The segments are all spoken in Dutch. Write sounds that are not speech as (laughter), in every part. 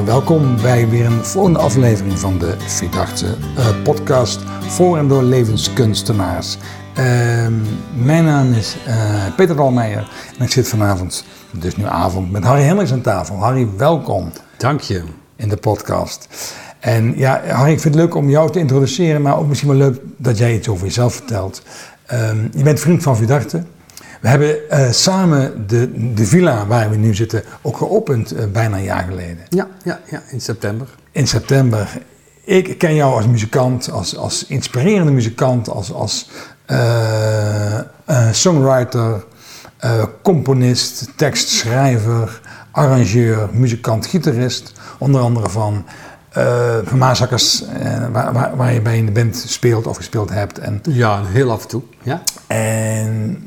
Ja, welkom bij weer een volgende aflevering van de Verdachte uh, podcast voor en door levenskunstenaars. Uh, mijn naam is uh, Peter Dalmeijer en ik zit vanavond, dus nu avond, met Harry Hendricks aan tafel. Harry, welkom. Dank je. In de podcast. En ja, Harry, ik vind het leuk om jou te introduceren, maar ook misschien wel leuk dat jij iets over jezelf vertelt. Um, je bent vriend van Verdachte. We hebben uh, samen de, de villa waar we nu zitten ook geopend uh, bijna een jaar geleden. Ja, ja, ja, in september. In september. Ik ken jou als muzikant, als, als inspirerende muzikant, als, als uh, songwriter, componist, tekstschrijver, arrangeur, muzikant, gitarist. Onder andere van van Maasakkers, waar, waar, waar, je bij in de band speelt of gespeeld hebt. En, ja, heel af en toe. Ja. En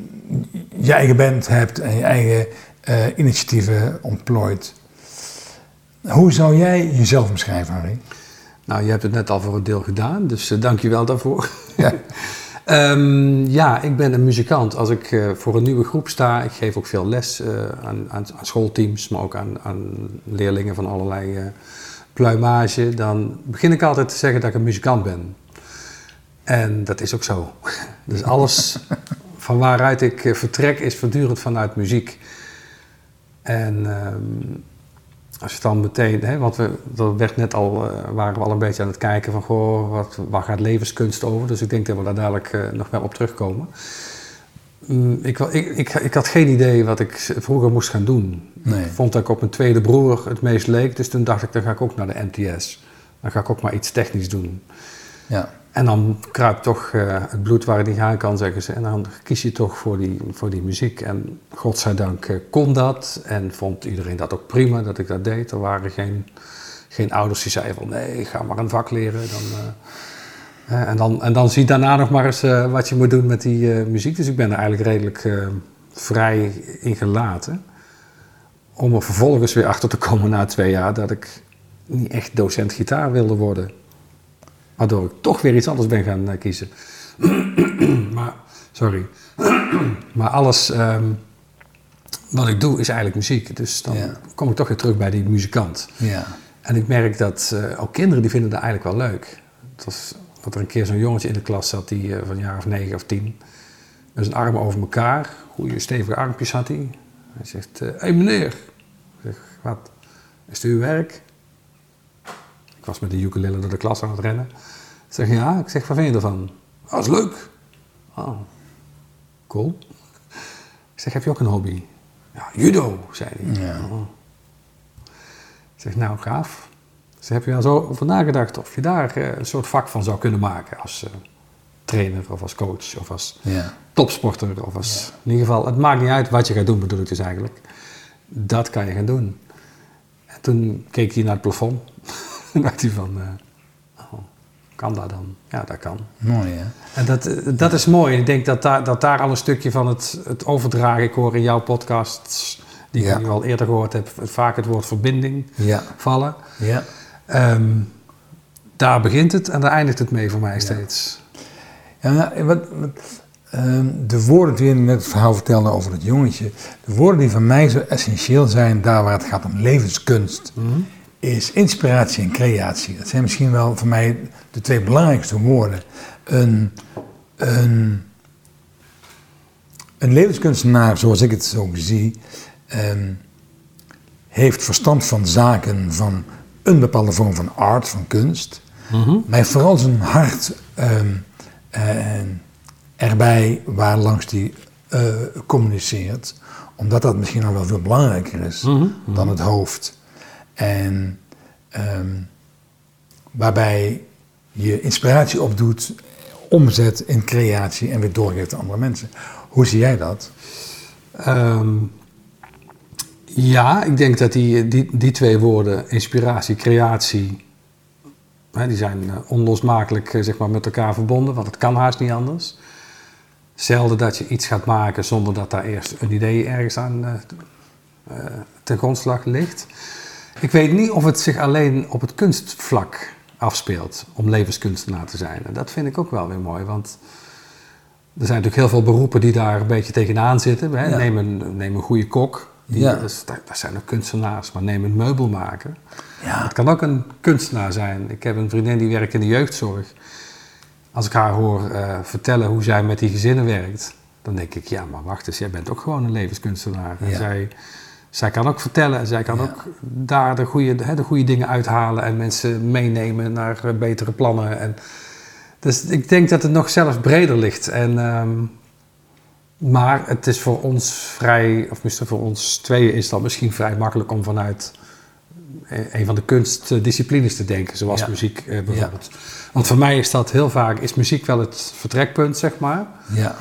je eigen band hebt en je eigen uh, initiatieven ontplooit. Hoe zou jij jezelf omschrijven, Harry? Nou, je hebt het net al voor een deel gedaan, dus uh, dank je wel daarvoor. Ja. um, (laughs) ja, ik ben een muzikant. Als ik uh, voor een nieuwe groep sta, ik geef ook veel les aan, aan, aan, schoolteams, maar ook aan, aan leerlingen van allerlei pluimage, dan begin ik altijd te zeggen dat ik een muzikant ben. En dat is ook zo. (laughs) Dus alles van waaruit ik eh, vertrek is voortdurend vanuit muziek. En um, als je dan meteen, hè, want we, dat werd net al, uh, waren we al een beetje aan het kijken van, goh, wat, waar gaat levenskunst over? Dus ik denk dat we daar dadelijk uh, nog wel op terugkomen. Um, ik, ik, ik, ik, had geen idee wat ik vroeger moest gaan doen. Nee. Ik vond dat ik op mijn tweede broer het meest leek, dus toen dacht ik, dan ga ik ook naar de NTS. Dan ga ik ook maar iets technisch doen. Ja. En dan kruipt toch uh, het bloed waar het niet gaan kan, zeggen ze. En dan kies je toch voor die, voor die muziek. En godzijdank uh, kon dat. En vond iedereen dat ook prima dat ik dat deed. Er waren geen, geen ouders die zeiden van nee, ga maar een vak leren. Dan, uh, en, dan, en dan zie daarna nog maar eens wat je moet doen met die muziek. Dus ik ben er eigenlijk redelijk vrij in gelaten. Om er vervolgens weer achter te komen na twee jaar dat ik niet echt docent gitaar wilde worden. Waardoor ik toch weer iets anders ben gaan uh, kiezen. (clears throat) maar, sorry. (clears throat) maar alles um, wat ik doe is eigenlijk muziek. Dus dan ja. kom ik toch weer terug bij die muzikant. Ja. En ik merk dat uh, ook kinderen die vinden dat eigenlijk wel leuk. Was, dat er een keer zo'n jongetje in de klas zat die uh, van een jaar of negen of tien. Met zijn armen over elkaar. Goede stevige armpjes had hij. Hij zegt, hé hey meneer. Ik zeg, wat? Is het uw werk? Ik was met de ukulele door de klas aan het rennen. Ik zeg, ja. Ik zeg, wat vind je ervan? Dat is leuk. Oh, cool. Ik zeg, heb je ook een hobby? Ja, judo, zei hij. Ja. Oh. Ik zeg, nou, gaaf. Dus heb je wel zo over nagedacht of je daar uh, een soort vak van zou kunnen maken als uh, trainer of als coach of als ja. topsporter of als... Ja. In ieder geval, het maakt niet uit wat je gaat doen, bedoel ik dus eigenlijk. Dat kan je gaan doen. En toen keek hij naar het plafond. (laughs) en dacht hij van, uh, oh, kan dat dan? Ja, dat kan. Mooi hè? En dat, dat is mooi. Ik denk dat daar, dat daar al een stukje van het, het overdragen, ik hoor in jouw podcasts, die ja. ik nu al eerder gehoord heb, vaak het woord verbinding ja. vallen. Ja. Um, daar begint het en daar eindigt het mee voor mij steeds. Ja, wat, wat um, de woorden die je net het verhaal vertelde over het jongetje, de woorden die voor mij zo essentieel zijn, daar waar het gaat om levenskunst. Mm -hmm is inspiratie en creatie. Dat zijn misschien wel voor mij de twee belangrijkste woorden. Een, een, een levenskunstenaar, zoals ik het zo zie, um, heeft verstand van zaken van een bepaalde vorm van art, van kunst. Mm Maar vooral zijn hart um, uh, erbij waar langs die uh, communiceert. Omdat dat misschien nog wel veel belangrijker is mm -hmm. dan het hoofd. En um, waarbij je inspiratie opdoet, omzet in creatie en weer doorgeeft aan andere mensen. Hoe zie jij dat? Um, ja, ik denk dat die, die, die twee woorden, inspiratie, creatie, hè, die zijn uh, onlosmakelijk uh, zeg maar, met elkaar verbonden, want het kan haast niet anders. Zelden dat je iets gaat maken zonder dat daar eerst een idee ergens aan uh, ten grondslag ligt. Ik weet niet of het zich alleen op het kunstvlak afspeelt om levenskunstenaar te zijn. En dat vind ik ook wel weer mooi, want er zijn natuurlijk heel veel beroepen die daar een beetje tegenaan zitten. Hè? Neem, een, neem een goede kok. Die, Ja. dus, dat, dat zijn ook kunstenaars, maar neem een meubelmaker. Ja. Het kan ook een kunstenaar zijn. Ik heb een vriendin die werkt in de jeugdzorg. Als ik haar hoor eh, vertellen hoe zij met die gezinnen werkt, dan denk ik, ja, maar wacht eens, jij bent ook gewoon een levenskunstenaar. En Ja. zij, zij kan ook vertellen en zij kan Ja. ook daar de goede, hè, de goede dingen uithalen en mensen meenemen naar eh, betere plannen. En, dus ik denk dat het nog zelfs breder ligt. En, ehm, maar het is voor ons vrij, of misschien voor ons tweeën is dat misschien vrij makkelijk om vanuit eh, een van de kunstdisciplines te denken, zoals Ja. muziek eh, bijvoorbeeld. Want voor mij is dat heel vaak, is muziek wel het vertrekpunt, zeg maar. Ja.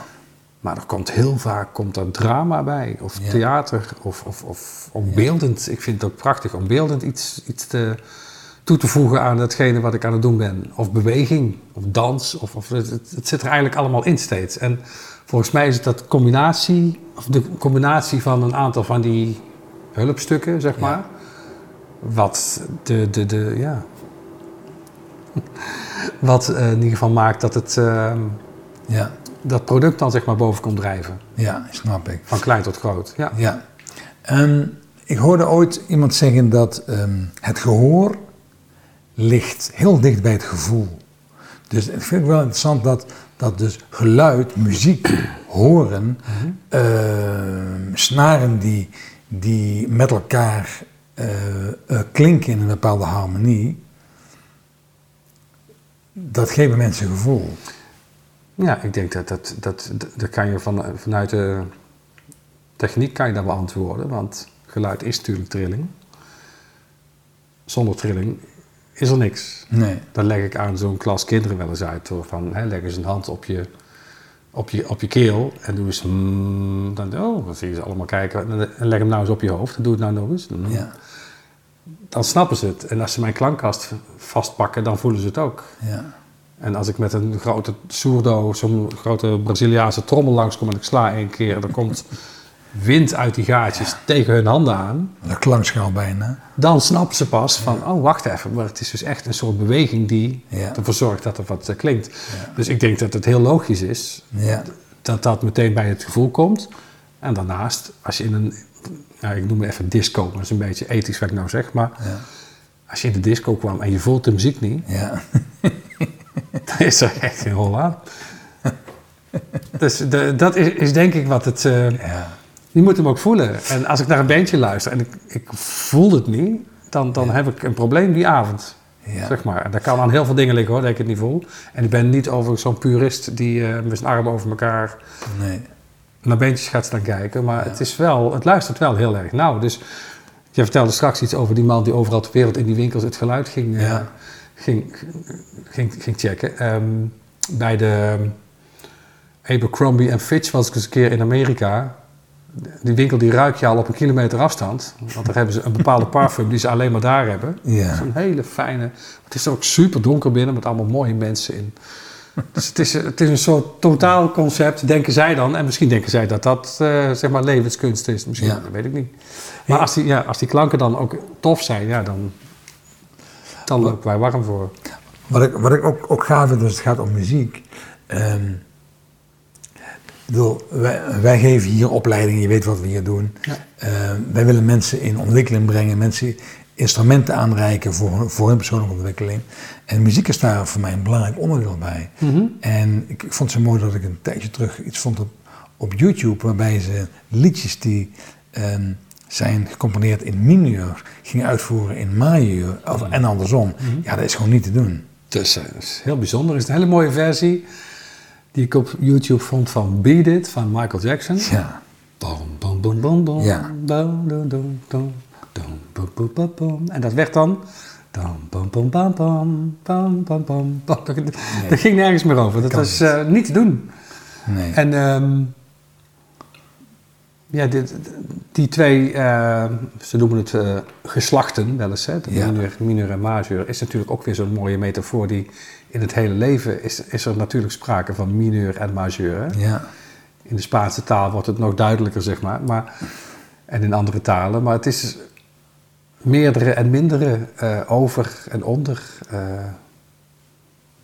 Maar er komt heel vaak komt er drama bij, of Ja. theater, of, of, of. Ik vind het ook prachtig om beeldend iets, iets te, toe te voegen aan datgene wat ik aan het doen ben. Of beweging, of dans, of, of het, zit er eigenlijk allemaal in steeds. En volgens mij is het dat combinatie, of de combinatie van een aantal van die hulpstukken, zeg Ja. maar. Wat de, de, de, ja. (laughs) Wat eh, in ieder geval maakt dat het, ehm, Ja. Dat product dan zeg maar boven komt drijven. Ja, snap ik. Van klein tot groot. Ja. Ja. Ehm, ik hoorde ooit iemand zeggen dat ehm, het gehoor ligt heel dicht bij het gevoel. Dus ik vind het wel interessant dat, dat dus geluid, muziek, (clears throat) horen, ehm, snaren die, die met elkaar eh, eh, klinken in een bepaalde harmonie, dat geeft mensen gevoel. Ja, ik denk dat dat, dat, dat, kan je van, vanuit de techniek kan je dat beantwoorden, want geluid is natuurlijk trilling. Zonder trilling is er niks. Nee. Dat leg ik aan zo'n klas kinderen wel eens uit. Door van, hè, leg eens een hand op je, op je, op je keel en doe eens... mm, dan, oh, dan zie je ze allemaal kijken. En leg hem nou eens op je hoofd en doe het nou nog eens. Mm. Ja. Dan snappen ze het. En als ze mijn klankkast vastpakken, dan voelen ze het ook. Ja. En als ik met een grote surdo, zo'n grote Braziliaanse trommel langskom en ik sla één keer, dan komt wind uit die gaatjes tegen hun handen aan, De klankschaal bijna. dan snappen ze pas van, oh wacht even, maar het is dus echt een soort beweging die Ja. ervoor zorgt dat er wat eh, klinkt. Dus ik denk dat het heel logisch is Ja. dat dat meteen bij het gevoel komt. En daarnaast, als je in een, nou, ik noem het even disco, dat is een beetje ethisch wat ik nou zeg, maar Ja. als je in de disco kwam en je voelt de muziek niet, (laughs) (laughs) Dan is er echt geen rol aan. Dus de, dat is, is denk ik wat het... eh, ja. je moet hem ook voelen. En als ik naar een bandje luister en ik, ik voel het niet... dan, dan heb ik een probleem die avond. Ja. Zeg maar. En dat kan aan heel veel dingen liggen hoor, dat ik het niet voel. En ik ben niet over zo'n purist die eh, met zijn armen over elkaar... Nee. naar bandjes gaat staan kijken. Maar het, is wel, het luistert wel heel erg nauw. Dus je vertelde straks iets over die man die overal ter wereld in die winkels het geluid ging, eh, Ja. Ging, ging, ging checken. Ehm, bij de Abercrombie en Fitch was ik eens een keer in Amerika. Die winkel die ruik je al op een kilometer afstand. Want daar hebben ze een bepaalde (laughs) parfum die ze alleen maar daar hebben. Ja. Zo'n hele fijne... Het is ook super donker binnen met allemaal mooie mensen in. Dus het is, het is een soort totaal concept, denken zij dan. En misschien denken zij dat dat eh, zeg maar levenskunst is. Misschien, Ja. dat weet ik niet. Maar als die, ja, als die klanken dan ook tof zijn, ja, dan, dan lopen wij warm voor. Wat ik, wat ik ook, ook gaaf vind als het gaat om muziek. ehm, bedoel, wij, wij geven hier opleidingen, je weet wat we hier doen. Ja. Ehm, wij willen mensen in ontwikkeling brengen, mensen instrumenten aanreiken voor, hun- voor hun persoonlijke ontwikkeling. En muziek is daar voor mij een belangrijk onderdeel bij. En ik, ik vond het zo mooi dat ik een tijdje terug iets vond op, op YouTube, waarbij ze liedjes die ehm, zijn gecomponeerd in mineur gingen uitvoeren in majeur, of, en andersom. Ja, dat is gewoon niet te doen. Dus eh, dat is heel bijzonder. Het is een hele mooie versie die ik op YouTube vond van Beat It van Michael Jackson. Ja. Bom, bom, bom, bom, bom. Ja. En dat werd dan... Dat, ging nergens meer over. Dat was niet. eh, niet te doen. Nee. En ehm, ja, dit, die twee, eh, ze noemen het eh, geslachten wel eens, hè? De Ja. en majeur, is natuurlijk ook weer zo'n mooie metafoor die in het hele leven is, is er natuurlijk sprake van mineur en majeur. Hè? ja. In de Spaanse taal wordt het nog duidelijker, zeg maar. maar en in andere talen. Maar het is meerdere en mindere eh, over en onder.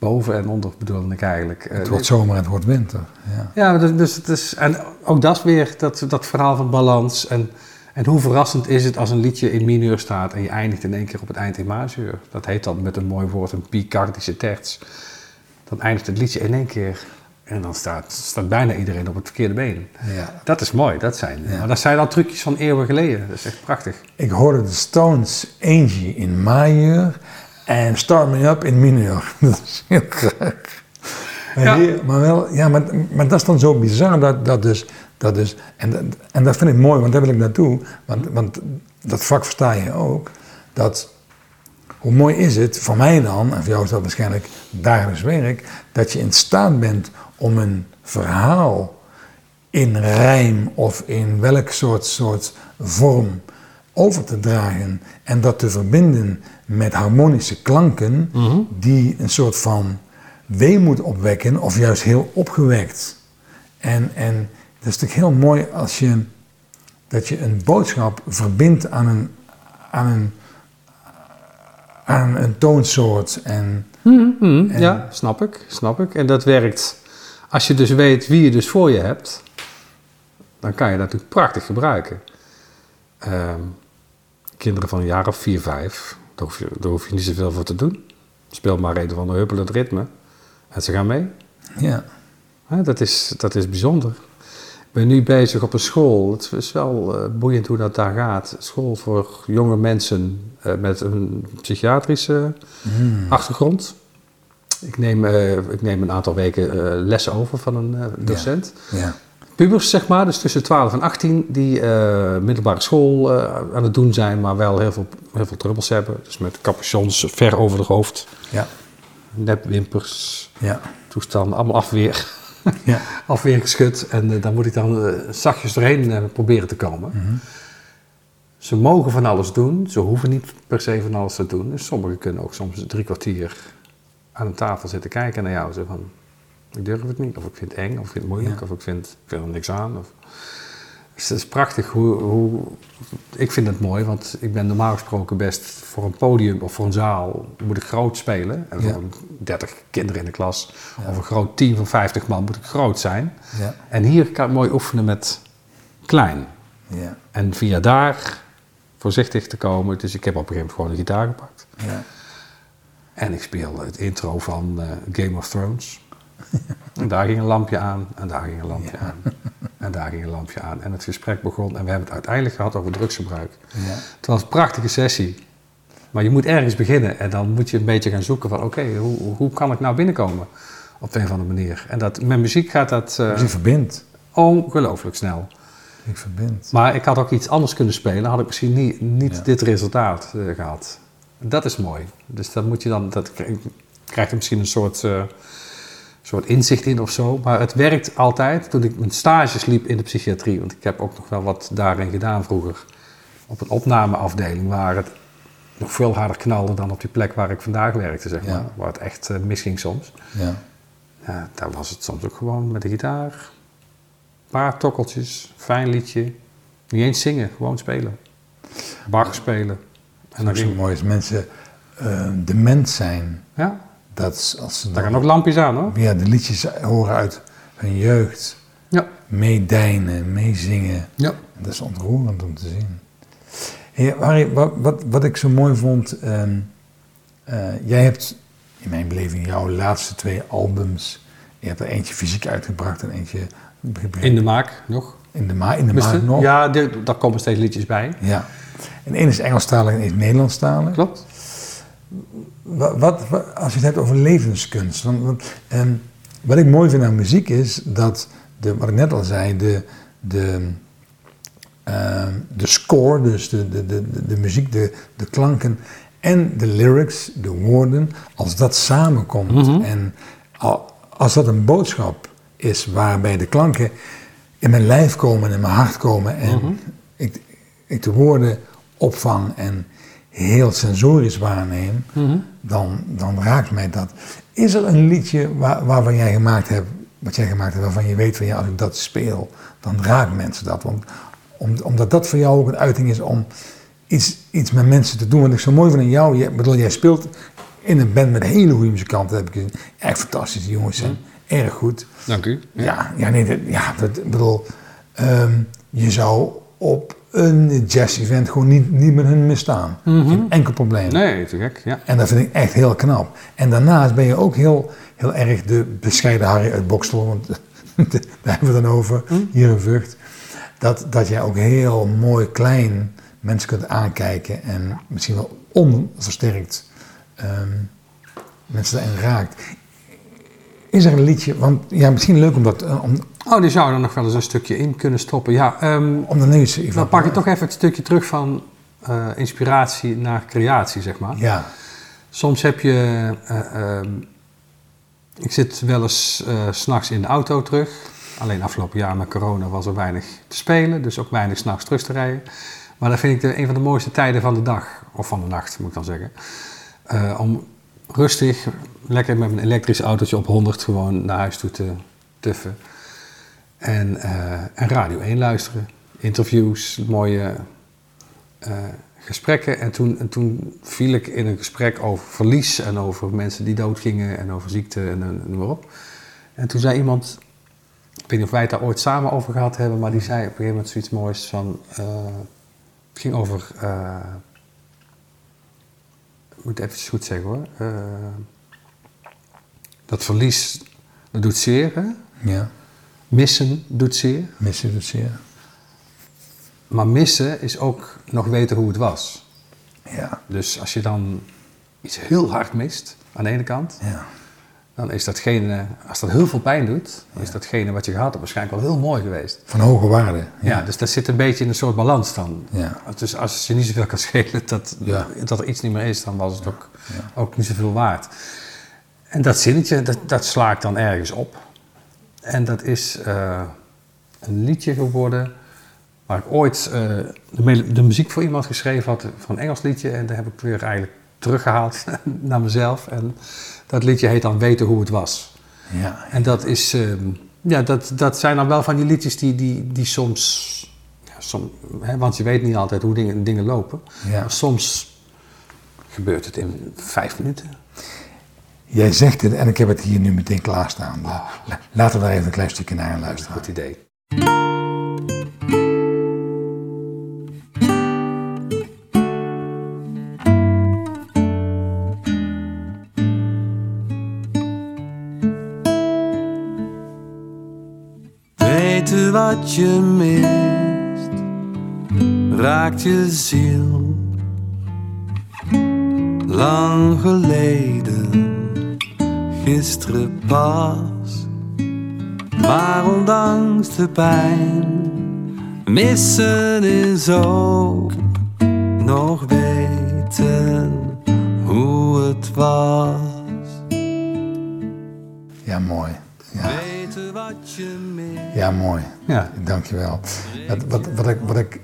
Eh, boven en onder bedoel ik eigenlijk. Eh, Het wordt zomer en het wordt winter. Ja. ja, dus, dus het is, en ook dat weer, dat, dat verhaal van balans. En, En hoe verrassend is het als een liedje in mineur staat en je eindigt in één keer op het eind in majeur. Dat heet dan met een mooi woord een picardische terts. Dan eindigt het liedje in één keer en dan staat, staat bijna iedereen op het verkeerde been. Ja. Dat is mooi, dat zijn, Ja. maar dat zijn al trucjes van eeuwen geleden. Dat is echt prachtig. Ik hoorde de Stones Angie in majeur en Start Me Up in mineur. (laughs) Dat is heel graag. Maar, Ja. maar, wel, ja, maar, maar dat is dan zo bizar dat, dat dus, dat dus en, dat- en dat vind ik mooi, want daar wil ik naartoe, want, want dat vak versta je ook, dat hoe mooi is het voor mij dan, en voor jou is dat waarschijnlijk dagelijks werk, dat je in staat bent om een verhaal in rijm of in welk soort, soort vorm over te dragen en dat te verbinden met harmonische klanken die een soort van weemoed opwekken of juist heel opgewekt. En, en dat is natuurlijk heel mooi als je, dat je een boodschap verbindt aan een, aan een, aan een toonsoort. En, En- Ja, snap ik, snap ik. En dat werkt, als je dus weet wie je dus voor je hebt, dan kan je dat natuurlijk prachtig gebruiken. Ehm, kinderen van een jaar of vier, vijf, daar hoef, je, daar hoef je niet zoveel voor te doen. Speel maar een van de huppelend ritme en ze gaan mee. ja, Hè, dat, is, dat is bijzonder. Ik ben nu bezig op een school. Het is wel eh, boeiend hoe dat daar gaat. School voor jonge mensen eh, met een psychiatrische achtergrond. Ik neem, eh, ik neem een aantal weken lessen over van een docent. ja, Pubers, zeg maar, dus tussen 12 en 18, die eh, middelbare school eh, aan het doen zijn, maar wel heel veel, heel veel trubbels hebben. Dus met capuchons ver over het hoofd, ja, nepwimpers, ja, toestanden, allemaal afweer. ja. (laughs) afweer geschud en eh, daar moet ik dan zachtjes doorheen proberen te komen. Mhm. Ze mogen van alles doen, ze hoeven niet per se van alles te doen. Dus sommigen kunnen ook soms drie kwartier aan een tafel zitten kijken naar jou. Zo van, ik durf het niet, of ik vind het eng, of ik vind het moeilijk, Ja. of ik vind, ik vind er niks aan. Of... Dus het is prachtig hoe, hoe... Ik vind het mooi, want ik ben normaal gesproken best voor een podium of voor een zaal moet ik groot spelen. En Ja. voor 30 kinderen in de klas Ja. of een groot team van 50 man moet ik groot zijn. ja, En hier kan ik mooi oefenen met klein. ja, En via daar voorzichtig te komen. Dus ik heb op een gegeven moment gewoon een gitaar gepakt. ja. En ik speel het intro van eh, Game of Thrones. (laughs) en daar ging een lampje aan, en daar ging een lampje Ja. aan. En daar ging een lampje aan. En het gesprek begon en we hebben het uiteindelijk gehad over drugsgebruik. ja. Het was een prachtige sessie. Maar je moet ergens beginnen en dan moet je een beetje gaan zoeken van... oké, hoe, hoe kan ik nou binnenkomen op de een of andere manier? En dat, met muziek gaat dat eh, Dus ik verbind. ongelooflijk snel. Ik verbind. Maar ik had ook iets anders kunnen spelen, had ik misschien niet, niet Ja. dit resultaat eh, gehad. Dat is mooi. Dus dat moet je dan, dat krijg- krijgt misschien een soort, eh, soort inzicht in of zo. Maar het werkt altijd. Toen ik mijn stages liep in de psychiatrie, want ik heb ook nog wel wat daarin gedaan vroeger. Op een opnameafdeling waar het nog veel harder knalde dan op die plek waar ik vandaag werkte, zeg Ja. maar. Waar het echt eh, misging soms. Ja, Ja, daar was het soms ook gewoon met de gitaar. Een paar tokkeltjes, fijn liedje. Niet eens zingen, gewoon spelen. Bach spelen. En en dan zo mooi als mensen eh, dement zijn. ja, Dat als ze daar gaan ook lampjes aan hoor. ja, de liedjes horen uit hun jeugd. Ja. Meedijnen, meezingen. ja. Dat is ontroerend om te zien. Hey, Harry, wat, wat, wat ik zo mooi vond, ehm, eh, jij hebt in mijn beleving jouw laatste twee albums, je hebt er eentje fysiek uitgebracht en eentje In de maak nog. in de, ma in de maak nog. Ja, daar komen steeds liedjes bij. ja. En één is Engelstalig en één is Nederlandstalig. Klopt. Wat, als je het hebt over levenskunst. Want, want, ehm, wat ik mooi vind aan muziek is dat, de, wat ik net al zei, de, de, ehm, de score, dus de, de, de, de, muziek, de, de klanken en de lyrics, de woorden, als dat samenkomt Mhm. en al- als dat een boodschap is waarbij de klanken in mijn lijf komen, in mijn hart komen en Mhm. ik, ik de woorden opvang en heel sensorisch waarneem, Mhm. dan, dan raakt mij dat. Is er een liedje waar, waarvan jij gemaakt hebt, wat jij gemaakt hebt, waarvan je weet van ja, als ik dat speel, dan raakt mensen dat? Want, om, omdat dat voor jou ook een uiting is om iets, iets met mensen te doen. Wat ik zo mooi vind in jou, jij, bedoel, jij speelt in een band met hele goede muzikanten, heb ik gezien. Echt fantastische jongens zijn, erg goed. Dank u. Ja, ja, nee, dat, ja, dat, bedoel, ehm, je zou op een jazz-event gewoon niet, niet met hun misstaan. Geen enkel probleem. Nee, te gek, ja. En dat vind ik echt heel knap. En daarnaast ben je ook heel, heel erg de bescheiden Harry uit Bokstel, want (laughs) daar hebben we het dan over, hier in Vught. Dat, dat jij ook heel mooi klein mensen kunt aankijken en misschien wel onversterkt ehm, mensen erin raakt. Is er een liedje, want ja, misschien leuk om dat, eh, om, Oh, die zou er nog wel eens een stukje in kunnen stoppen. Ja, ehm, om de nieuws... dan pak ik toch even het stukje terug van eh, inspiratie naar creatie, zeg maar. Ja, Soms heb je. eh, ehm, ik zit wel eens s s'nachts in de auto terug. Alleen afgelopen jaar met corona was er weinig te spelen, dus ook weinig s'nachts terug te rijden. Maar dat vind ik de, een van de mooiste tijden van de dag, of van de nacht moet ik dan zeggen. Om rustig, lekker met mijn elektrisch autootje op 100 gewoon naar huis toe te tuffen. En, eh, en Radio 1 luisteren. Interviews, mooie eh, gesprekken. En toen, en toen viel ik in een gesprek over verlies en over mensen die doodgingen en over ziekte en, en noem maar op. En toen zei iemand, ik weet niet of wij het daar ooit samen over gehad hebben, maar die zei op een gegeven moment zoiets moois van, eh, het ging over, ik moet het even goed zeggen hoor, Eh, dat verlies, dat doet zeer, hè? ja. missen doet zeer. Missen het zeer. Maar missen is ook nog weten hoe het was. Ja, Dus als je dan iets heel hard mist, aan de ene kant, ja. Dan is datgene, als dat heel veel pijn doet, is datgene wat je gehad hebt waarschijnlijk wel heel mooi geweest. Van hoge waarde. Ja, dus dat zit een beetje in een soort balans dan. Ja. Dus als je niet zoveel kan schelen dat, dat er iets niet meer is, dan was het ook, ook niet zoveel waard. En dat zinnetje, dat, dat sla ik dan ergens op. En dat is eh, een liedje geworden waar ik ooit eh, de, de muziek voor iemand geschreven had van een Engels liedje. En daar heb ik weer eigenlijk teruggehaald (laughs) naar mezelf. En dat liedje heet dan Weten hoe het was. Ja, En dat is, ehm, ja, dat, dat zijn dan wel van die liedjes die, die, die soms, ja, som, hè, want je weet niet altijd hoe dingen, dingen lopen. Maar soms gebeurt het in vijf minuten. Jij zegt het en ik heb het hier nu meteen klaarstaan. La- Laten we daar even een klein stukje naar luisteren. Goed idee. Wat je mist, raakt je ziel. Lang geleden, gisteren pas. Maar ondanks de pijn, missen is ook nog weten hoe het was. Ja, mooi. Ja, Ja mooi. Ja. Dankjewel. Wat, wat, wat, ik, wat, ik,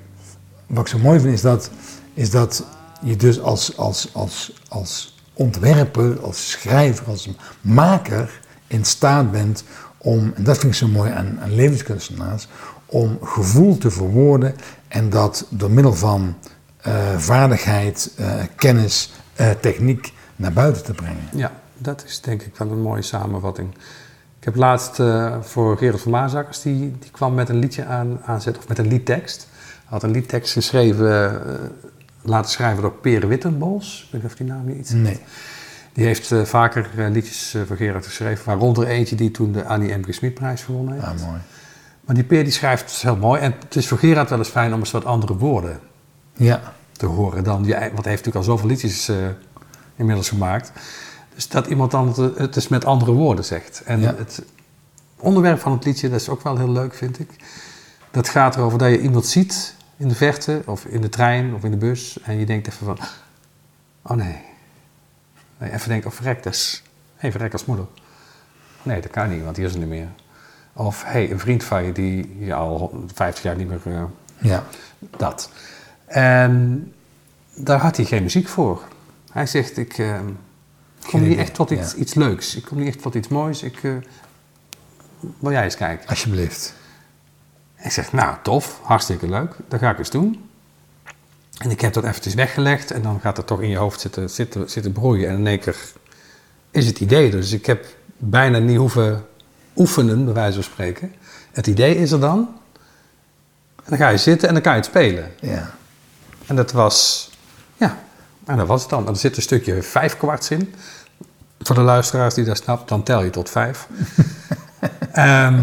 wat ik zo mooi vind is dat, is dat je dus als, als, als, als ontwerper, als schrijver, als maker in staat bent om, en dat vind ik zo mooi aan, aan levenskunstenaars, om gevoel te verwoorden en dat door middel van eh, vaardigheid, eh, kennis, eh, techniek naar buiten te brengen. Ja, dat is denk ik wel een mooie samenvatting. Ik heb laatst eh, voor Gerard van Maasakkers, die, die kwam met een liedje aan, aanzetten, of met een liedtekst. Hij had een liedtekst geschreven, eh, laten schrijven door Pere Wittenbols. Ik weet niet of die naam je iets Nee. Die heeft eh, vaker liedjes voor Gerard geschreven, waaronder eentje die toen de Annie M. G. Smitprijs gewonnen heeft. Ah, mooi. Maar die Peer die schrijft heel mooi. En het is voor Gerard wel eens fijn om eens wat andere woorden Ja, te horen dan. Die, want hij heeft natuurlijk al zoveel liedjes inmiddels gemaakt. Dus dat iemand dan het, is met andere woorden zegt. En Ja. het onderwerp van het liedje, dat is ook wel heel leuk, vind ik. Dat gaat erover dat je iemand ziet in de verte, of in de trein, of in de bus. En je denkt even van, oh nee. nee even denken, oh verrek, dat is, hé, verrek als moeder. Nee, dat kan niet, want die is er niet meer. Of, hé, hey, een vriend van je die je al 50 jaar niet meer... eh, ja, dat. En daar had hij geen muziek voor. Hij zegt, ik eh, kom Geen niet echt tot iets, ja. iets leuks. Ik kom niet echt tot iets moois. Ik, eh, wil jij eens kijken? alsjeblieft. Ik zeg, nou, tof, hartstikke leuk. Dat ga ik eens doen. En ik heb dat eventjes weggelegd en dan gaat het toch in je hoofd zitten, zitten, zitten broeien. En in één keer is het idee. er. Dus ik heb bijna niet hoeven oefenen, bij wijze van spreken. Het idee is er dan. En dan ga je zitten en dan kan je het spelen. Ja. En dat was, ja, en dat was het dan. Er zit een stukje vijf kwarts in. Voor de luisteraars die dat snapt, dan tel je tot vijf. (laughs) Ehm,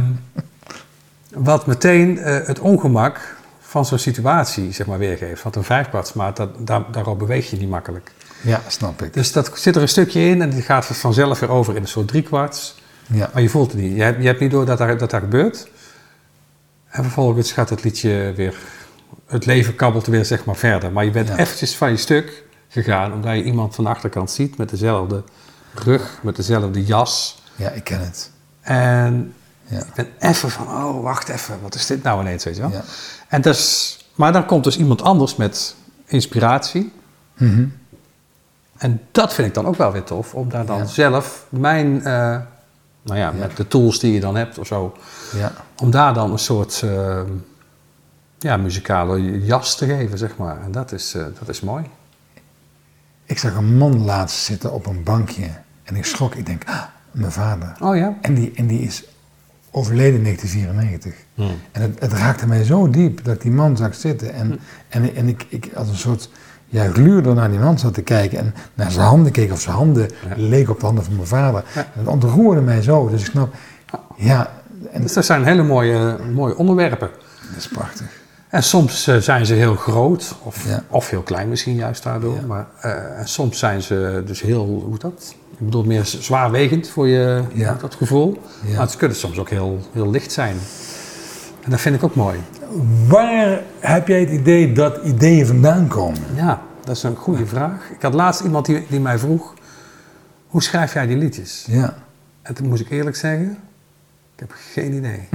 wat meteen eh, het ongemak van zo'n situatie zeg maar, weergeeft. Want een vijfkwartsmaat, dat, daar, daarop beweeg je niet makkelijk. Ja, snap ik. Dus dat zit er een stukje in en die gaat vanzelf weer over in een soort driekwarts. Ja. Maar je voelt het niet. Je hebt, je hebt niet door dat daar, dat daar gebeurt. En vervolgens gaat het liedje weer... Het leven kabbelt weer zeg maar verder. Maar je bent Ja. eventjes van je stuk gegaan... omdat je iemand van de achterkant ziet met dezelfde rug, met dezelfde jas. ja, ik ken het. En Ja. ik ben even van... Oh, wacht even. Wat is dit nou ineens, weet je wel? Ja. En dus, maar dan komt dus iemand anders met inspiratie. Mhm. En dat vind ik dan ook wel weer tof, om daar dan Ja. zelf mijn, eh, nou ja, met de tools die je dan hebt of zo, Ja. om daar dan een soort eh, ja, muzikale jas te geven, zeg maar. En dat is, eh, dat is mooi. Ik zag een man laatst zitten op een bankje en ik schrok. Ik denk, ah, mijn vader. Oh ja? En die, en die is overleden in 1994. Hmm. En het, het raakte mij zo diep dat ik die man zag zitten. En, en, en ik, ik als een soort ja, gluurder naar die man zat te kijken. En naar zijn handen keek of zijn handen Ja. leken op de handen van mijn vader. Ja. En het ontroerde mij zo. Dus ik snap, ja, en Dus dat zijn hele mooie, mooie onderwerpen. dat is prachtig. En soms eh, zijn ze heel groot, of, Ja. of heel klein misschien juist daardoor. Ja. Maar eh, en soms zijn ze dus heel, hoe dat? Ik bedoel, meer zwaarwegend voor je Ja. dat gevoel. Maar het kunnen soms ook heel, heel licht zijn. En dat vind ik ook mooi. Waar heb jij het idee dat ideeën vandaan komen? Ja, dat is een goede vraag. Ik had laatst iemand die, die mij vroeg, hoe schrijf jij die liedjes? Ja, En toen moest ik eerlijk zeggen, ik heb geen idee.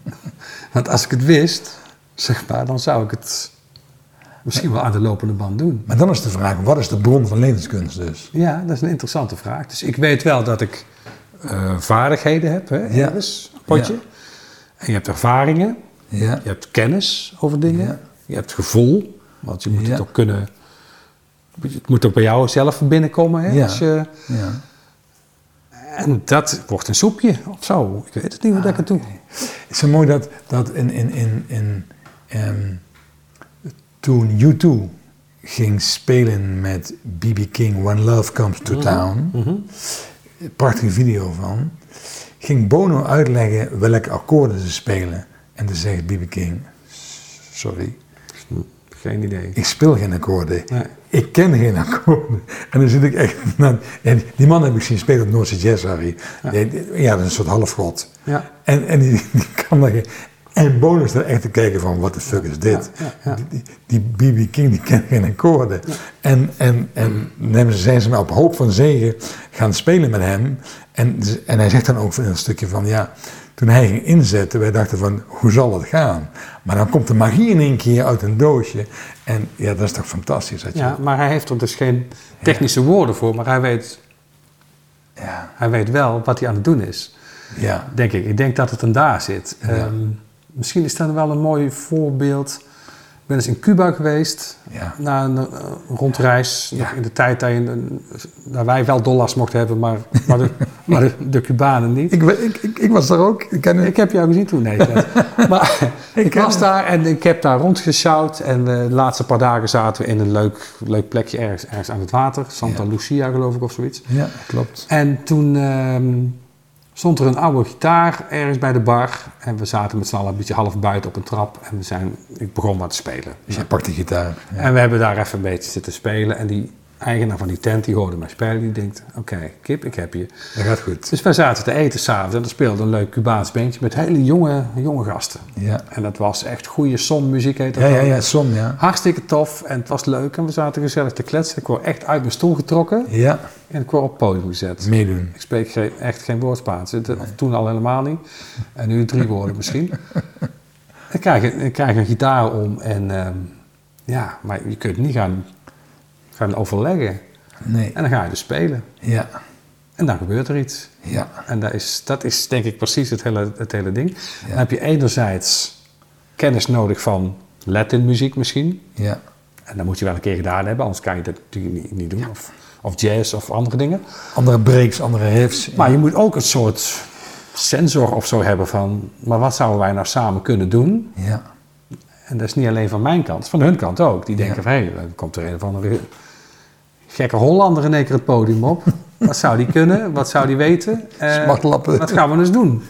(laughs) Want als ik het wist, zeg maar, dan zou ik het misschien wel aan de lopende band doen. maar dan is de vraag, wat is de bron van levenskunst dus? Ja, dat is een interessante vraag. Dus ik weet wel dat ik eh, vaardigheden heb, hè, Ja. ergens, potje. Ja. En je hebt ervaringen, Ja, je hebt kennis over dingen, je hebt gevoel. Want je moet het ook kunnen, het moet ook bij jou zelf binnenkomen. Hè, als je, ja. en dat wordt een soepje of zo. Ik weet het niet hoe dat ik het doe. Het is zo mooi dat, dat in, in, in, in, ehm, toen U2 ging spelen met B.B. King When Love Comes to Town, Mhm. prachtige video van, ging Bono uitleggen welke akkoorden ze spelen. En toen zegt B.B. King, sorry, Geen idee. ik speel geen akkoorden. Nee. Ik ken geen akkoorden. En dan zit ik echt... (laughs) en die man heb ik zien spelen op Noordse Jazz, Harry. Ja. ja, dat is een soort halfgod. Ja. En, en die, die kan geen... En bonus er echt te kijken van, what the fuck is dit? Ja, ja, ja. Die- B.B. King, die kent geen akkoorden. En, en, en dan ze- zijn ze maar op hoop van zegen gaan spelen met hem. En, en hij zegt dan ook in een stukje van, ja... Toen hij ging inzetten, wij dachten van, hoe zal het gaan? Maar dan komt de magie in één keer uit een doosje. En ja, dat is toch fantastisch. Dat je, Ja, maar hij heeft er dus geen technische woorden voor, maar hij weet, ja, hij weet wel wat hij aan het doen is. ja, Denk ik. Ik denk dat het hem daar zit. Ehm, misschien is dat wel een mooi voorbeeld. Ik ben eens in Cuba geweest, Ja. na een eh, rondreis. Nog in de tijd dat, je een- dat wij wel dollars mochten hebben, maar, maar, de, (laughs) maar de, de Cubanen niet. Ik, ik, ik, ik was daar ook. Ik ken Ik heb jou gezien toen, nee. (laughs) Maar ik was daar en ik heb daar rondgesjouwd. En eh, de laatste paar dagen zaten we in een leuk, leuk plekje ergens, ergens aan het water. Santa. Lucia geloof ik of zoiets. Ja, klopt. En toen ehm, stond er een oude gitaar ergens bij de bar. En we zaten met z'n allen een beetje half buiten op een trap. En we zijn, ik begon maar te spelen. Dus jij pakt die gitaar. Ja. En we hebben daar even een beetje zitten spelen. En die eigenaar van die tent, die hoorde mij spelen. Die denkt, oké, kip, ik heb je. Dat gaat goed. Dus wij zaten te eten s'avonds. En er speelde een leuk Cubaans beentje met hele jonge, jonge gasten. Ja, En dat was echt goede sommuziek heet dat ja, ja, ja som, ja. Hartstikke tof en het was leuk en we zaten gezellig te kletsen. Ik word echt uit mijn stoel getrokken Ja, en ik word op het podium gezet. meedoen. Ik spreek geen- echt geen woord Spaans. Toen al helemaal niet. En nu drie woorden misschien. (laughs) Ik krijg, een- ik krijg een gitaar om en ehm, ja, maar je kunt niet gaan, gaan overleggen. Nee. En dan ga je dus spelen. Ja, En dan gebeurt er iets. ja, En dat is, dat is denk ik precies het hele, het hele ding. Dan heb je enerzijds kennis nodig van Latin muziek misschien. ja. En dat moet je wel een keer gedaan hebben, anders kan je dat natuurlijk niet, niet doen. Of, of jazz of andere dingen. Andere breaks, andere riffs. Maar je moet ook een soort sensor of zo hebben van... maar wat zouden wij nou samen kunnen doen? Ja, En dat is niet alleen van mijn kant, van hun kant ook. Die denken van, hé, hey, dan komt er een of andere gekke Hollander in één keer het podium op. (laughs) Wat zou die kunnen? Wat zou die weten? Smartlappen. wat gaan we eens doen?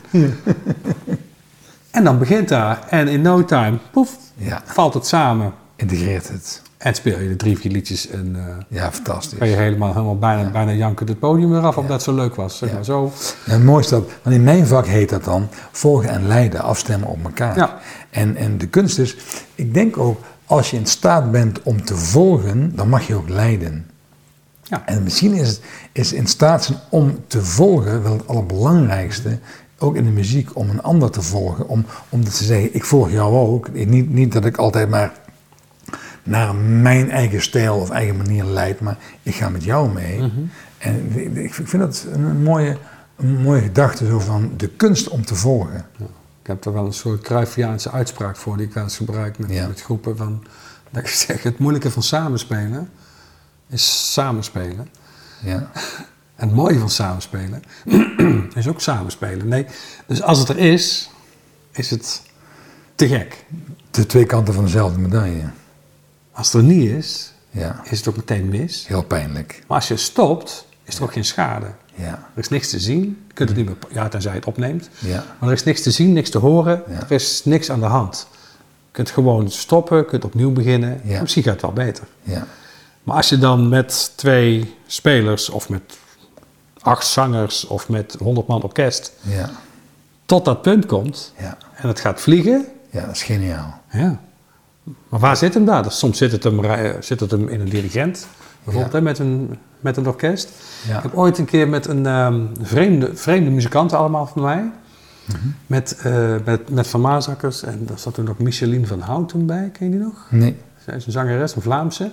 En dan begint daar. En in no time, poef, Ja, valt het samen. integreert het. En speel je de drie, vier liedjes en eh Ja, fantastisch. kan je helemaal, helemaal bijna, bijna janken het podium eraf, omdat het zo leuk was. Zeg Ja. maar zo. Mooiste dat, want in mijn vak heet dat dan volgen en leiden, afstemmen op elkaar. Ja. En, en de kunst is, ik denk ook, als je in staat bent om te volgen, dan mag je ook leiden. Ja. En misschien is het is in staat zijn om te volgen wel het allerbelangrijkste, ook in de muziek, om een ander te volgen. Om, om te zeggen, ik volg jou ook. Niet, niet dat ik altijd maar naar mijn eigen stijl of eigen manier leid, maar ik ga met jou mee. Mhm. En ik- ik vind dat een mooie, een mooie gedachte zo van de kunst om te volgen. Ik heb er wel een soort Cruyffiaanse uitspraak voor die ik wel eens gebruik met, Ja. met groepen. Van, dat ik zeg, het moeilijke van samenspelen is samenspelen. Ja. En (laughs) het mooie van samenspelen (clears throat) is ook samenspelen. Nee, dus als het er is, is het te gek. De twee kanten van dezelfde medaille. Als het er niet is, Ja, is het ook meteen mis. heel pijnlijk. Maar als je stopt, is er ook geen schade. Ja, Er is niks te zien. Je kunt het niet meer, ja, tenzij je het opneemt. ja, Maar er is niks te zien, niks te horen. Ja. Er is niks aan de hand. Je kunt gewoon stoppen, je kunt opnieuw beginnen. Ja. Misschien gaat het wel beter. ja, Maar als je dan met twee spelers of met acht zangers of met honderd man orkest ja, tot dat punt komt ja. en het gaat vliegen, Ja, dat is geniaal. ja. Maar waar zit hem daar? Dus soms zit het hem, eh, zit het hem in een dirigent, bijvoorbeeld Ja. hè, met, een, met een orkest. Ja. Ik heb ooit een keer met een ehm, vreemde, vreemde muzikanten allemaal van mij. Mhm. Met, eh, met, met Van Maasakkers en daar zat toen ook Micheline van Houten bij, ken je die nog? Nee. Zij is een zangeres, een Vlaamse.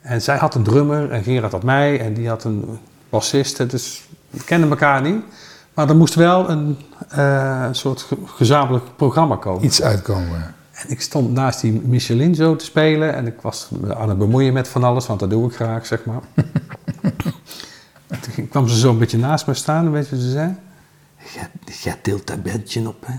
En zij had een drummer en Gerard had mij en die had een bassist. Dus we kenden elkaar niet. Maar er moest wel een eh, soort ge- gezamenlijk programma komen. Iets uitkomen. En ik stond naast die Micheline zo te spelen en ik was aan het bemoeien met van alles, want dat doe ik graag, zeg maar. (laughs) En Toen kwam ze zo een beetje naast me staan weet je wat ze zei? Jij- Jij tilt dat bandje op, hè?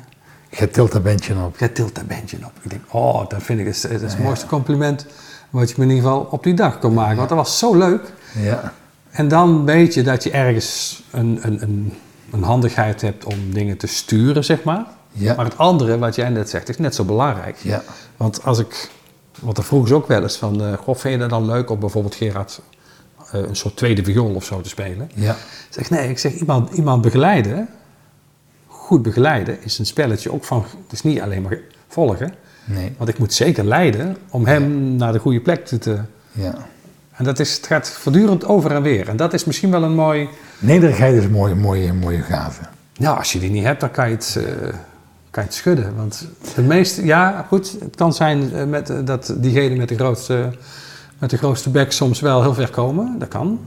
Je tilt dat bandje op. Jij tilt dat bandje op. Ik denk, oh, dat vind ik het, het is het mooiste compliment wat je me in ieder geval op die dag kon maken. Want dat was zo leuk. Ja, En dan weet je dat je ergens een, een, een, een handigheid hebt om dingen te sturen, zeg maar. Ja. Maar het andere, wat jij net zegt, is net zo belangrijk. ja, Want als ik, want dat vroeg ze ook wel eens van, eh goh, vind je dat dan leuk om bijvoorbeeld Gerard eh, een soort tweede viool of zo te spelen? ja, Ik zeg, nee, ik zeg, iemand, iemand begeleiden, goed begeleiden, is een spelletje ook van, het is niet alleen maar volgen. nee, Want ik moet zeker leiden om hem naar de goede plek te... te ja. en dat is, het gaat voortdurend over en weer. En dat is misschien wel een mooi... Nederigheid is een mooie, mooie, mooie gave. Ja, als je die niet hebt, dan kan je het, eh, kan je het schudden. Want de meeste... Ja, goed, het kan zijn eh, met, eh, dat diegene met de grootste... Met de grootste bek soms wel heel ver komen. Dat kan.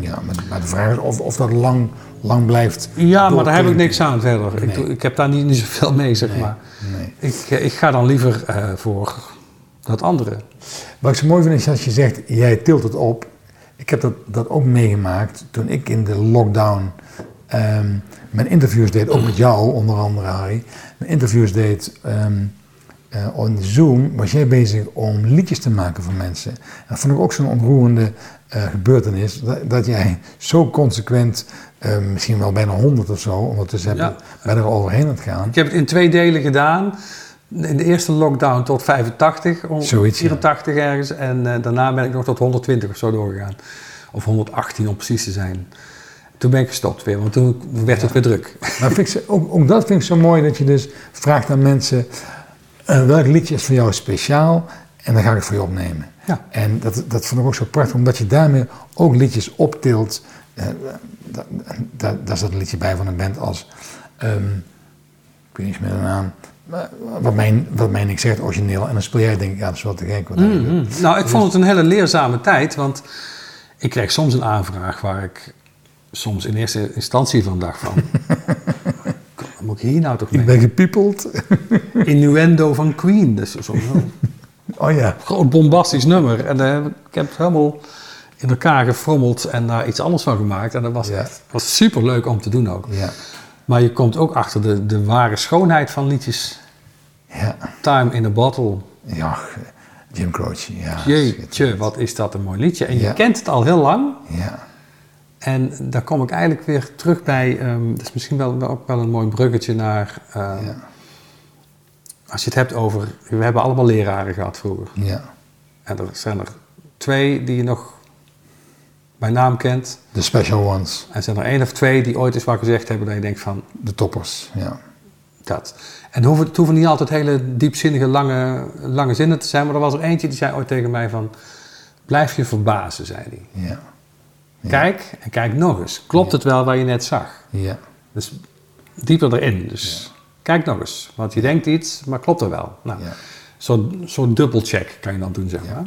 Ja, maar, de vraag is of, of dat lang, lang blijft. Ja, maar daar heb ik niks aan verder. Ik, Nee. ik heb daar niet, niet zoveel mee, zeg maar. Nee. Ik, eh, ik ga dan liever voor dat andere. Wat ik zo mooi vind is als je zegt, jij tilt het op. Ik heb dat, dat ook meegemaakt toen ik in de lockdown ehm, mijn interviews deed, ook met jou onder andere Harry. Mijn interviews deed ehm on Zoom, was jij bezig om liedjes te maken voor mensen. En dat vond ik ook zo'n ontroerende eh, gebeurtenis, dat, dat jij zo consequent, eh, misschien wel bijna honderd of zo, ondertussen heb je Ja. ben er overheen aan het gaan. Ik heb het in twee delen gedaan. In de eerste lockdown tot 85, om Zoiets, ja. 84 ergens. En eh, daarna ben ik nog tot 120 of zo doorgegaan. Of 118 om precies te zijn. Toen ben ik gestopt weer, want toen werd het weer druk. Maar vind ik, ook, ook dat vind ik zo mooi dat je dus vraagt aan mensen eh, welk liedje is voor jou speciaal en dan ga ik het voor je opnemen. Ja. En dat, dat vond ik ook zo prachtig, omdat je daarmee ook liedjes optilt. Eh, da- da- daar zat een liedje bij van een band als, ehm, ik weet niet meer de naam, wat mij, wat mij niks zegt, origineel. En dan speel jij denk ik, ja dat is wel te gek. Wat doet. Mm. Nou, ik vond het een hele leerzame tijd, want ik kreeg soms een aanvraag waar ik soms in eerste instantie van dacht van... Wat moet ik hier nou toch Ik mee? ben gepiepeld. Innuendo van Queen, dat is zo oh ja, groot bombastisch nummer. En eh, ik heb het helemaal in elkaar gefrommeld en daar iets anders van gemaakt. En dat was, Ja. was super leuk om te doen ook. ja, Maar je komt ook achter de, de ware schoonheid van liedjes. ja, Time in a Bottle Ja, Jim Croce, ja. Jeetje, wat is dat een mooi liedje. En je kent het al heel lang. Ja, En daar kom ik eigenlijk weer terug bij. ehm dat is misschien wel, wel ook wel een mooi bruggetje naar. ehm, Ja. Als je het hebt over. We hebben allemaal leraren gehad vroeger. ja. En er zijn er twee die je nog bij naam kent. De special ones, En zijn er één of twee die ooit eens wat gezegd hebben dat je denkt van de toppers, ja. dat. En het hoeven, het hoeven niet altijd hele diepzinnige lange, lange zinnen te zijn. Maar er was er eentje die zei ooit tegen mij van. Blijf je verbazen, zei hij. Ja. Kijk en kijk nog eens. Klopt het wel wat je net zag? ja, Dus dieper erin. Dus kijk nog eens. Want je denkt iets, maar klopt er wel. Nou, ja. Zo'n zo'n dubbelcheck kan je dan doen, zeg maar.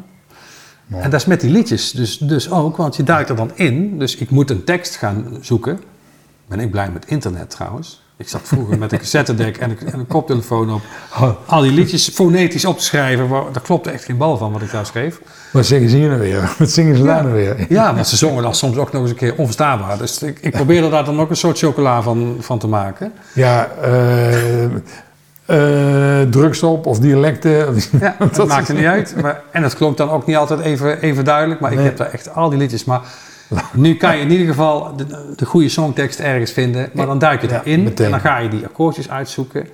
Mooi. En dat is met die liedjes dus, dus ook, want je duikt er dan in. Dus ik moet een tekst gaan zoeken. Ben ik blij met internet trouwens. Ik zat vroeger met een cassettedek en een, en een koptelefoon op. Al die liedjes fonetisch op te schrijven. Waar, daar klopte echt geen bal van wat ik daar schreef. Wat zeggen ze hier nou weer? Wat zingen ze daar nou weer? Ja, maar ze zongen dan soms ook nog eens een keer onverstaanbaar. Dus ik, ik probeerde daar dan ook een soort chocola van, van te maken. Ja, eh eh, drugs op of dialecten. Ja, (laughs) dat Dat is- niet uit. Maar, en het klonk dan ook niet altijd even, even duidelijk. Maar ik heb daar echt al die liedjes. Maar (laughs) nu kan je in ieder geval de, de goede songtekst ergens vinden. Maar dan duik je Ja, erin. meteen. En dan ga je die akkoordjes uitzoeken.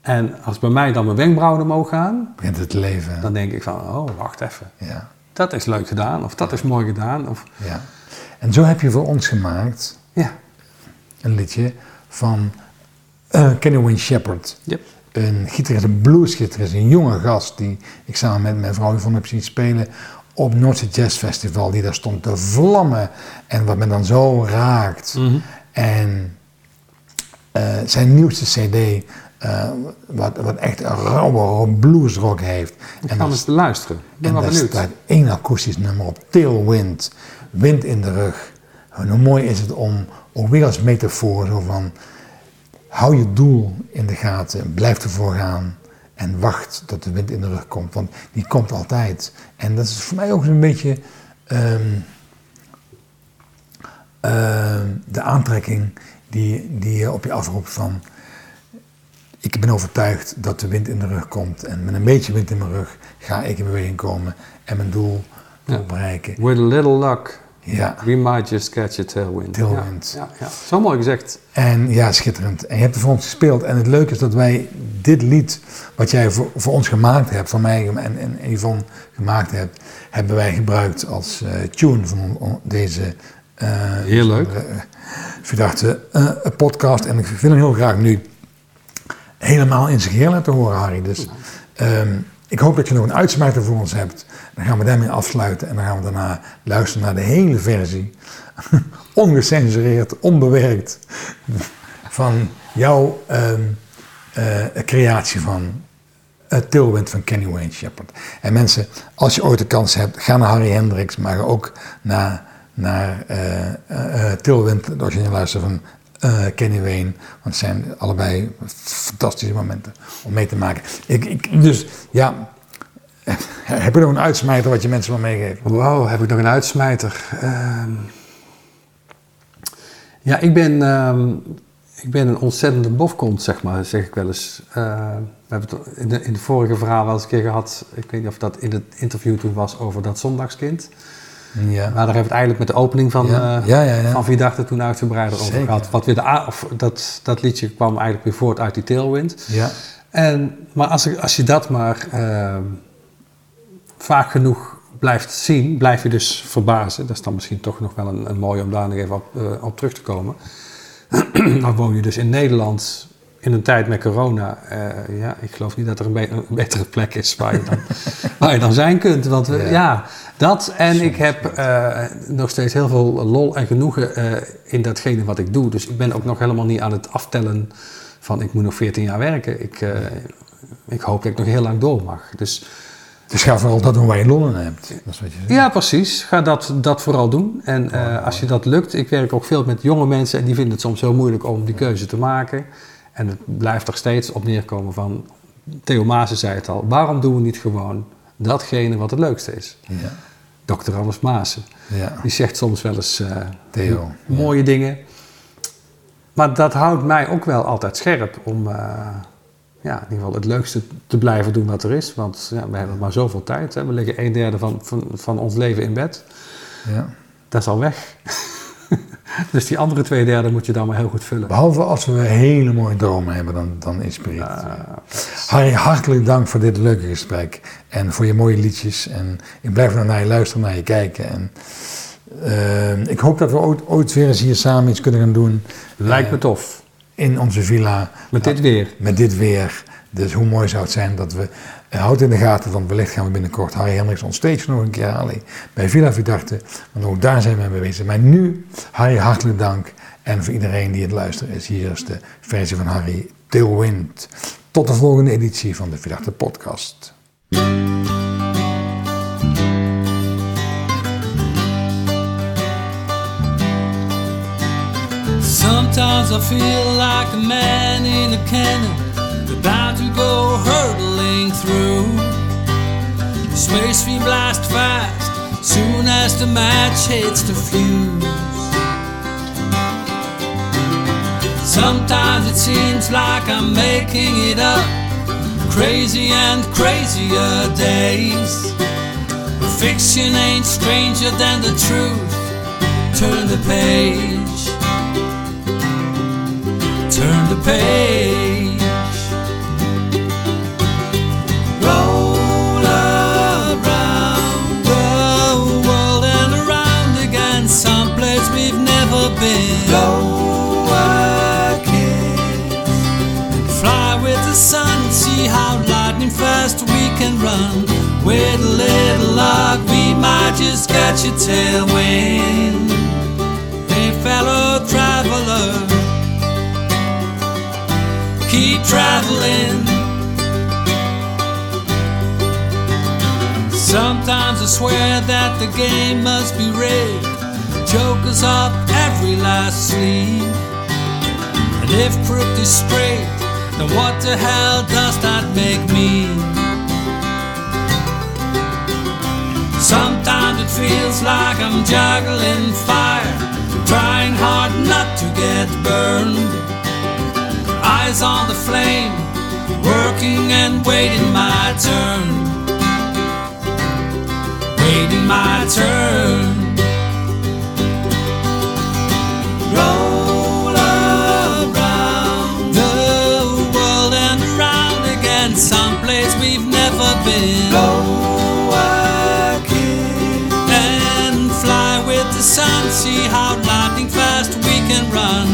En als bij mij dan mijn wenkbrauwen omhoog gaan. begint het leven. Dan denk ik van, oh, wacht even. Ja, Dat is leuk gedaan. Of dat is mooi gedaan. Of, ja. En zo heb je voor ons gemaakt ja, een liedje van eh, Kenny Wayne Shepherd. yep. Een gitarist, een bluesgitarist, een jonge gast die ik samen met mijn vrouw Yvonne heb zien spelen op Noordse Jazz Festival. Die daar stond te vlammen en wat me dan zo raakt. Mhm. En eh, zijn nieuwste cd, eh, wat, wat echt een rauwe bluesrock heeft. Ik En ga eens beluisteren. Ik ben en wel daar staat één akoestisch nummer op, Tailwind, wind in de rug. En hoe mooi is het om, ook weer als metafoor, zo van, hou je doel in de gaten, blijf ervoor gaan en wacht tot de wind in de rug komt, want die komt altijd. En dat is voor mij ook een beetje ehm, ehm, de aantrekking die, die je op je afroept van, ik ben overtuigd dat de wind in de rug komt. En met een beetje wind in mijn rug ga ik in beweging komen en mijn doel Ja. bereiken. With a little luck, Ja. we might just catch a tailwind. Tailwind. Ja, ja. Zo mooi gezegd. En ja, schitterend. En je hebt het voor ons gespeeld. En het leuke is dat wij dit lied, wat jij voor, voor ons gemaakt hebt, van mij en, en Yvonne gemaakt hebt, hebben wij gebruikt als eh, tune van on- deze eh, Heel leuk. eh, verdachte podcast. En ik wil hem heel graag nu helemaal in zijn geheel laten horen, Harry. Dus ehm, ik hoop dat je nog een uitsmijter voor ons hebt. Dan gaan we daarmee afsluiten en dan gaan we daarna luisteren naar de hele versie. (laughs) Ongecensureerd, onbewerkt. Van jouw ehm, eh, creatie van het Tailwind van Kenny Wayne Shepherd. En mensen, als je ooit de kans hebt, ga naar Harry Hendricks, maar ook naar, naar eh eh, eh, Tailwind, als je luistert van eh, Kenny Wayne. Want het zijn allebei fantastische momenten om mee te maken. Ik, ik, dus ja, (laughs) heb je nog een uitsmijter wat je mensen wil meegeven? Wow, heb ik nog een uitsmijter? Ehm, ja, ik ben, ehm, ik ben een ontzettende bofkont, zeg maar, zeg ik wel eens. Eh, we hebben het in de, in de vorige verhaal wel eens een keer gehad. Ik weet niet of dat in het interview toen was over dat zondagskind. Ja, Maar daar hebben we het eigenlijk met de opening van, Ja, eh, ja, ja, van toen uitgebreider over Zeker. gehad. Wat weer de, of dat, dat liedje kwam eigenlijk weer voort uit die tailwind. ja, En, maar als, ik- als je dat maar ehm, vaak genoeg blijft zien, blijf je dus verbazen. Dat is dan misschien toch nog wel een, een mooie om daar nog even op, eh, op terug te komen. (clears throat) dan woon je dus in Nederland in een tijd met corona. eh, ja, ik geloof niet dat er een, be- een betere plek is waar je dan, (laughs) waar je dan zijn kunt. Want we- Ja. ja. dat. En ik heb eh, nog steeds heel veel lol en genoegen in datgene wat ik doe. Dus ik ben ook nog helemaal niet aan het aftellen van ik moet nog 14 jaar werken. Ik, ik hoop dat ik nog heel lang door mag. Dus dus ga vooral dat doen waar je lol in hebt. Dat is wat je zegt. ja, precies. Ga dat, dat vooral doen. En eh, als je dat lukt, ik werk ook veel met jonge mensen en die vinden het soms heel moeilijk om die keuze te maken. En het blijft er steeds op neerkomen van, Theo Maassen zei het al, waarom doen we niet gewoon datgene wat het leukste is? Ja, Dr. Anders Maassen. ja. Die zegt soms wel eens eh, Theo, mooie dingen. Maar dat houdt mij ook wel altijd scherp om, eh, ja, in ieder geval het leukste te blijven doen wat er is. Want ja, we hebben maar zoveel tijd. Hè. We liggen een derde van, van, van ons leven in bed. Ja. Dat is al weg. (laughs) dus die andere twee derde moet je dan maar heel goed vullen. Behalve als we hele mooie dromen hebben, dan, dan inspireert het. Harry, hartelijk dank voor dit leuke gesprek. En voor je mooie liedjes. En ik blijf naar je luisteren, naar je kijken. En eh, ik hoop dat we ooit, ooit weer eens hier samen iets kunnen gaan doen. Lijkt me tof. In onze villa. Met dit weer. Met dit weer. Dus hoe mooi zou het zijn dat we... Uh, houd in de gaten, want wellicht gaan we binnenkort Harry Hendricks on stage nog een keer halen. Bij Villa Vidarte. Want ook daar zijn we mee bezig. Maar nu, Harry, hartelijk dank. En voor iedereen die het luistert is, hier is de versie van Harry Tailwind. Tot de volgende editie van de Vidarte podcast. Sometimes I feel like a man in a cannon, about to go hurtling through. Space we blast fast, soon as the match hits the fuse. Sometimes it seems like I'm making it up, crazy and crazier days. Fiction ain't stranger than the truth. Turn the page turn the page. Roll around the world and around again, someplace we've never been. Blow a kiss. Fly with the sun, see how lightning fast we can run. With a little luck, we might just catch a tailwind. Keep traveling. Sometimes I swear that the game must be rigged. Jokers up every last sleeve. And if crooked is straight, then what the hell does that make me? Sometimes it feels like I'm juggling fire, trying hard not to get burned eyes on the flame, working and waiting my turn. Waiting my turn. Roll around the world and around again, someplace we've never been. Blow a and fly with the sun, see how lightning fast we can run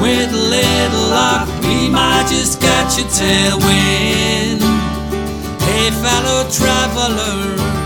with little luck we might just catch a tailwind. Hey, fellow traveler.